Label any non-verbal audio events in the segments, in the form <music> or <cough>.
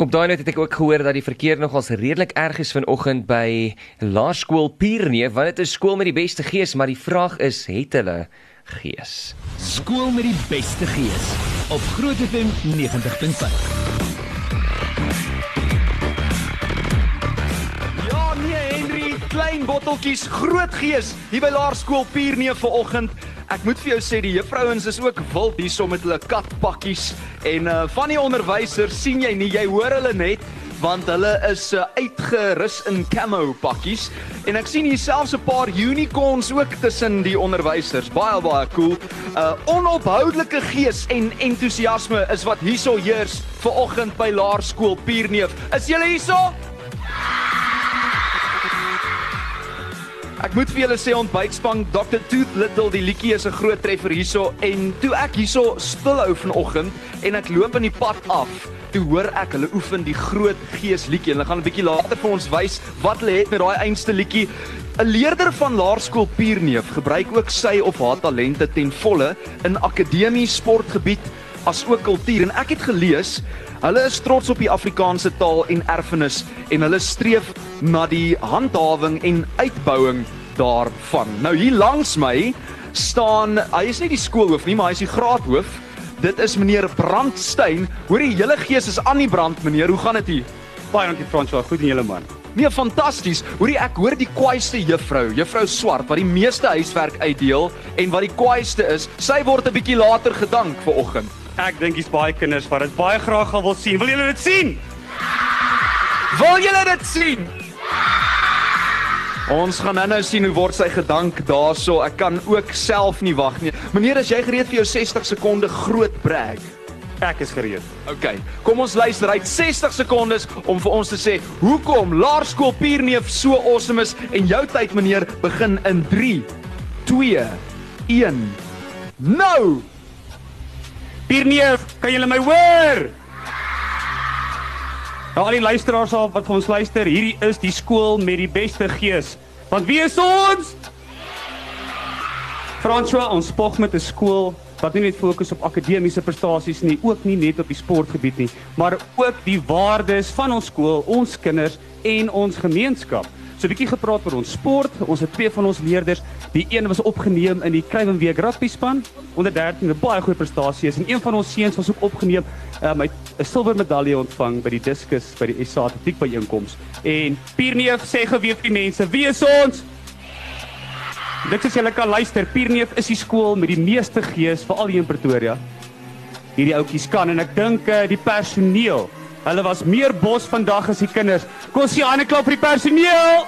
Op daai net het ek ook gehoor dat die verkeer nogals redelik erg is vanoggend by Laerskool Pierneef, want dit is skool met die beste gees, maar die vraag is, het hulle gees? Skool met die beste gees op Groot FM 90.5. Ja, nee Henry, klein botteltjies, groot gees hier by Laerskool Pierneef vanoggend. Ek moet vir jou sê die juffrouens is ook wild hierso met hulle katpakkies en uh van die onderwysers sien jy nie, jy hoor hulle net want hulle is uh, uitgerus in camo pakkies en ek sien hier selfs 'n paar unicorns ook tussen die onderwysers. Baie baie cool. Uh onophoudelike gees en entoesiasme is wat hierso heers ver oggend by Laerskool Pierneef. Is julle hierso? Ek moet vir julle sê ontbytspan Dr Tooth Little die liedjie is 'n groot treffer hierso en toe ek hierso stilhou vanoggend en ek loop in die pad af, toe hoor ek hulle oefen die groot gees liedjie. Hulle gaan 'n bietjie later vir ons wys wat hulle het met daai einste liedjie. 'n Leerder van Laerskool Pierneef gebruik ook sy of haar talente ten volle in akademie, sportgebied as ook kultuur en ek het gelees Hulle is trots op die Afrikaanse taal en erfenis en hulle streef na die handhawing en uitbouing daarvan. Nou hier langs my staan, hy is nie die skoolhoof nie, maar hy is die graadhoof. Dit is meneer Brandstein. Hoor die hele gees is aan die brand, meneer. Hoe gaan dit hier? Baie dankie Franswa, goed en julle man. Nee, fantasties. Hoorie, ek hoor die kwaaiste juffrou, juffrou Swart, wat die meeste huiswerk uitdeel en wat die kwaaiste is, sy word 'n bietjie later gedank vir oggend. Ek dink dis baie kinders wat dit baie graag wil sien. Wil julle dit sien? Wil julle dit sien? Ons gaan nou-nou sien hoe word sy gedank daarso. Ek kan ook self nie wag nie. Meneer, as jy gereed vir jou 60 sekonde groot brag? Ek is gereed. OK. Kom ons luister. Het 60 sekondes om vir ons te sê hoekom Laerskool Pierneef so awesome is en jou tyd meneer begin in 3 2 1 Nou. Pierneef, kan julle my hoor? Nou al die luisteraars al wat vir ons luister, hierdie is die skool met die beste gees. Want wie is ons? François, ons spog met 'n skool wat nie net fokus op akademiese prestasies nie, ook nie net op die sportgebied nie, maar ook die waardes van ons skool, ons kinders en ons gemeenskap. So 'n bietjie gepraat oor ons sport. Ons het twee van ons leerders. Die een was opgeneem in die Kruiwenweek rugby span onder 13 'n baie goeie prestasie is en een van ons seuns was ook opgeneem um, hy 'n silwer medalje ontvang by die diskus by die SA Atletiek byeenkoms. En Pierneef sê geweet vir mense, wie is ons? Dit is julle kan luister. Pierneef is die skool met die meeste gees veral hier in Pretoria. Hierdie ouetjies kan en ek dink uh, die personeel Hulle was meer bos vandag as die kinders. Kom sien 'n klap vir die personeel.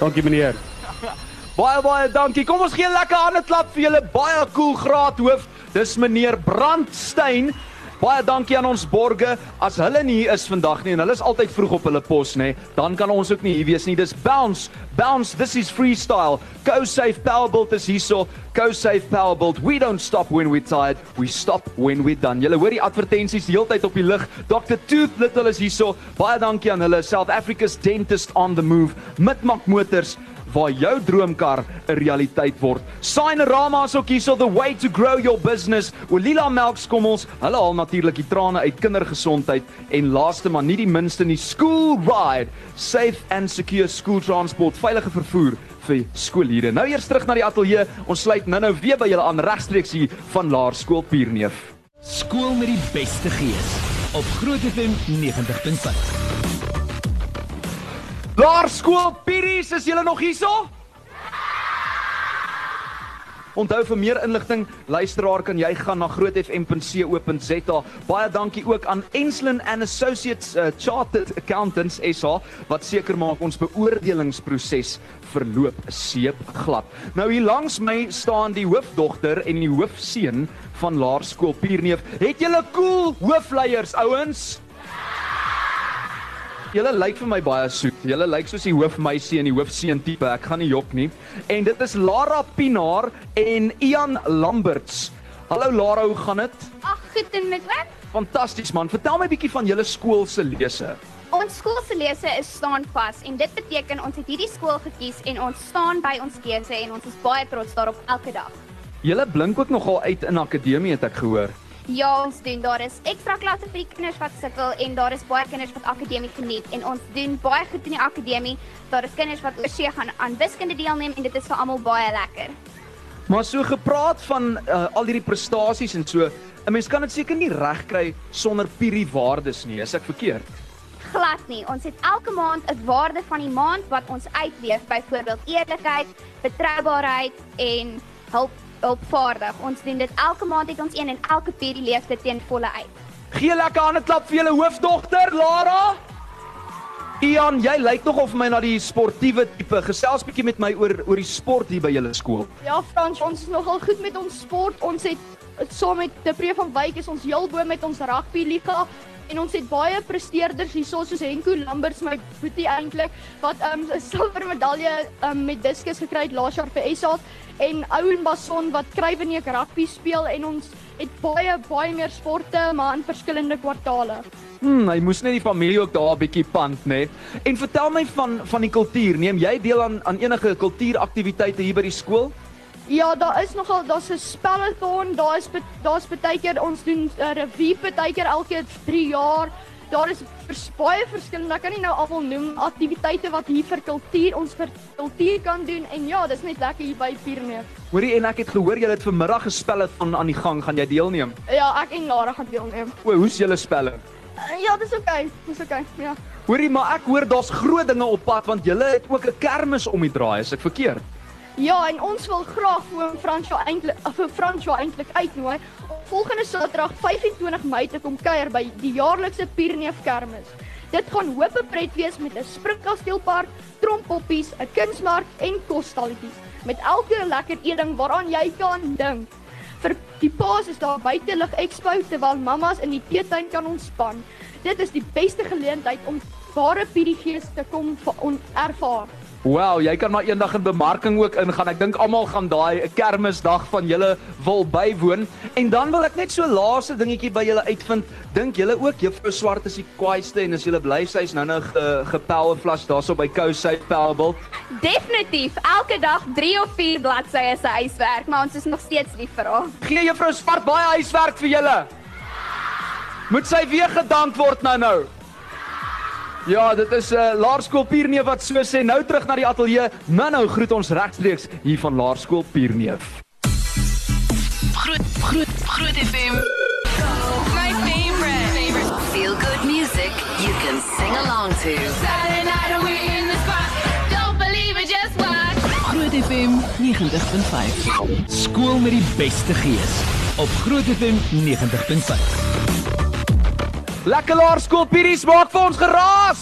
Dankie meneer. <laughs> Baie baie dankie. Kom ons gee 'n lekker hande klap vir julle baie cool graadhoof. Dis meneer Brandstein. Baie dankie aan ons borge. As hulle nie hier is vandag nie en hulle is altyd vroeg op hulle pos nê, dan kan ons ook nie hier wees nie. Dis Bounce. Bounce, this is freestyle. Go safe Powerbuilt is hierso. Go safe Powerbuilt. We don't stop when we're tired. We stop when we're done. Julle hoor die advertensies die hele tyd op die lig. Dr. Tooth Little is hierso. Baie dankie aan hulle. South Africa's dentist on the move. Mitmak Motors waar jou droomkar 'n realiteit word. Signerama is ook hier so the way to grow your business. Olila Melkskommels, hulle haal natuurlik die trane uit kindergesondheid en laaste maar nie die minste nie, School Ride, safe and secure school transport, veilige vervoer vir skoolhierde. Nou eers terug na die ateljee. Ons sluit nou-nou weer by julle aan regstreeks hier van Laerskool Pierneef. Skool met die beste gees op Groot FM 90.5. Laerskool Piries, is julle nog hierso? Onthou vir meer inligting, luisteraar kan jy gaan na grootfm.co.za. Baie dankie ook aan Enslin and Associates uh, Chartered Accountants SA wat seker maak ons beoordelingsproses verloop seep glad. Nou hier langs my staan die hoofdogter en die hoofseun van Laerskool Pierneef. Het julle cool hoofleiers ouens? Julle lyk vir my baie soet. Julle lyk soos die hoofmeisie en die hoofseun tipe. Ek gaan nie jok nie. En dit is Lara Pinaar en Ian Lamberts. Hallo Lara, hoe gaan dit? Ag, goed en met wat? Fantasties man. Vertel my bietjie van julle skool se lese. Ons skool se lese is staan vas en dit beteken ons het hierdie skool gekies en ons staan by ons keuse en ons is baie trots daarop elke dag. Julle blink ook nogal uit in akademie het ek gehoor. Ja, ons doen. Daar is ekstra klasse vir die kinders wat sukkel en daar is baie kinders wat akademie geniet en ons doen baie goed in die akademie. Daar is kinders wat oorsee gaan aan wiskunde deelneem en dit is vir almal baie lekker. Maar so gepraat van uh, al hierdie prestasies en so, 'n mens kan dit seker nie regkry sonder Piri waardes nie. Is ek verkeerd? glad nie. Ons het elke maand 'n waarde van die maand wat ons uitleef, byvoorbeeld eerlikheid, betroubaarheid en hulp hulpvaardig. Ons doen dit elke maand het ons een en elke periode leef dit teen volle uit. Gee lekker hande klap vir julle hoofdogter Lara. Ian, jy lyk nogal vir my na die sportiewe tipe. Gesels bietjie met my oor oor die sport hier by julle skool. Ja, Frans, ons is nogal goed met ons sport. Ons het saam met Depree van Wyk is ons heel bo met ons rugby liga en ons het baie presteerders hierso soos Henko Lamberts my boetie eintlik wat 'n um, silwer medalje um, met diskus gekry het laas jaar vir SA en Ouen Bason wat Kryweneek rugby speel en ons het baie baie meer sporte maar in verskillende kwartaale. Hm, hy moes net die familie ook daar 'n bietjie pand, né? En vertel my van van die kultuur. Neem jy deel aan aan enige kultuuraktiwiteite hier by die skool? Ja, daar is nogal daar's 'n spellathon, daar is daar's baie keer ons doen 'n uh, revue baie keer elke 3 jaar. Daar is vers, baie verskillende, ek kan nie nou almal noem, aktiwiteite wat hier vir kultuur ons vir kultuur kan doen en ja, dis net lekker hier by Pierneef. Hoorie en ek het gehoor julle het vanmiddag gespelle van aan die gang, gaan jy deelneem? Ja, ek en Lara gaan deelneem. O, hoe's julle spelle? Uh, ja, dis oké. Okay. Dis oké. Okay. Ja. Hoorie, maar ek hoor daar's groot dinge op pad want julle het ook 'n kermis om die draai, is ek verkeerd? Ja, en ons wil graag vir Fransjo eintlik vir Fransjo eintlik uitnooi volgende Saterdag 25 Mei te kom kuier by die jaarlikse Pierneef Kermis. Dit gaan hoop pret wees met 'n springkasteelpark, trompoppies, 'n kunsmark en kosstalletjies met elke lekker eeting waaraan jy kan dink. Vir die paas is daar buitelug expo terwyl mammas in die teetuin kan ontspan. Dit is die beste geleentheid om ware Pieriegees te kom ervaar. Wow, jy kan maar eendag in bemarking ook ingaan. Ek dink almal gaan daai kermisdag van julle wil bywoon. En dan wil ek net so laaste dingetjie by julle uitvind. Dink julle ook juffrou Swart is die kwaaiste en as julle bly sy's nou nou gepelle flash daarso by Couside Pellable? Definitief. Elke dag 3 of 4 bladsye se huiswerk, maar ons is nog steeds lief vir haar. Gee juffrou Swart baie huiswerk vir julle. Moet sy weer gedank word nou nou. Ja, dit is 'n uh, Laerskool Pierneef wat so sê. Nou terug na die ateljee. Nou-nou groet ons regstreeks hier van Laerskool Pierneef. Groot groot Groot FM. My favorite. Favorite. Feel good music you can sing along to. Saturday night we in the spot. Don't believe it just watch. Groot FM 90.5. Skool met die beste gees op Groot FM 90.5. Lekker laerskool Piries maak vir ons geraas.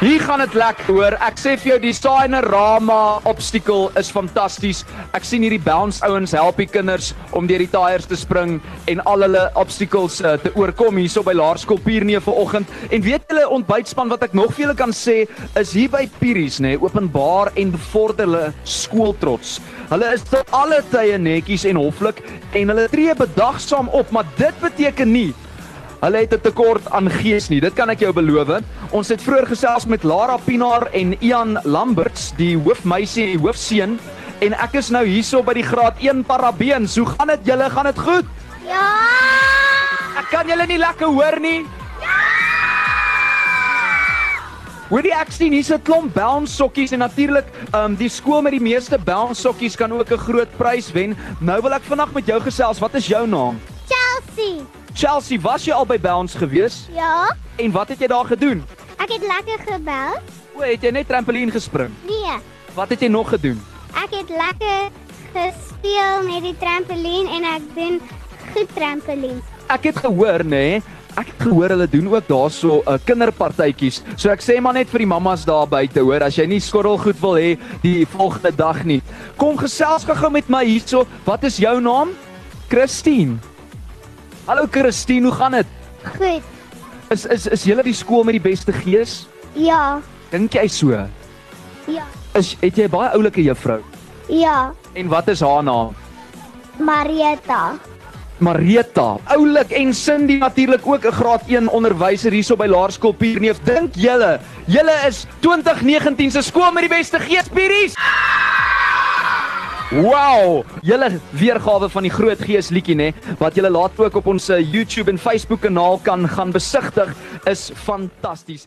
Hier gaan dit lekker hoor. Ek sê vir jou die Signerama obstacle is fantasties. Ek sien hierdie bounce ouens help die kinders om deur die tyres te spring en al hulle obstacles uh, te oorkom hierso by Laerskool Pierneef vanoggend. En weet julle ontbytspan wat ek nog vir julle kan sê is hier by Piries nê, nee, openbaar en bevorder hulle skooltrots. Hulle is tot alle tye netjies en hoflik en hulle tree bedagsaam op, maar dit beteken nie Hulle het 'n tekort aan gees nie. Dit kan ek jou beloof. Ons het vroeër gesels met Lara Pinaar en Ian Lamberts, die hoofmeisie en hoofseun, en ek is nou hierso by die graad 1 parabeens. Hoe gaan dit julle? Gaan dit goed? Ja! Ek kan julle nie lekker hoor nie. Ja! Hoorie ek sien hier's 'n klomp bounce sokkies en natuurlik, ehm um, die skool met die meeste bounce sokkies kan ook 'n groot prys wen. Nou wil ek vandag met jou gesels. Wat is jou naam? Chelsea. Chelsea, was jy al by Bounce gewees? Ja. En wat het jy daar gedoen? Ek het lekker gebel. O, het jy net trampolien gespring? Nee. Wat het jy nog gedoen? Ek het lekker gespeel met die trampolien en ek doen goed trampolien. Ek het gehoor, nê? Nee, ek het gehoor hulle doen ook daarso 'n uh, kinderpartytjies. So ek sê maar net vir die mammas daar buite, hoor, as jy nie skottelgoed wil hê die volgende dag nie. Kom gesels gou met my hierso. Wat is jou naam? Christine. Hallo Christine, hoe gaan dit? Goed. Is is is julle die skool met die beste gees? Ja. Dink jy so? Ja. Is het jy baie oulike juffrou? Ja. En wat is haar naam? Marieta. Marita, oulik en Cindy natuurlik ook 'n graad 1 onderwyser hierso by Laerskool Pierneef. Dink julle, julle is 2019 se skool met die beste gees, Pieris? Wow, julle weergawe van die Groot Gees liedjie nê, wat julle laat ook op ons eh, YouTube en Facebook kanaal kan gaan besigtig, is fantasties.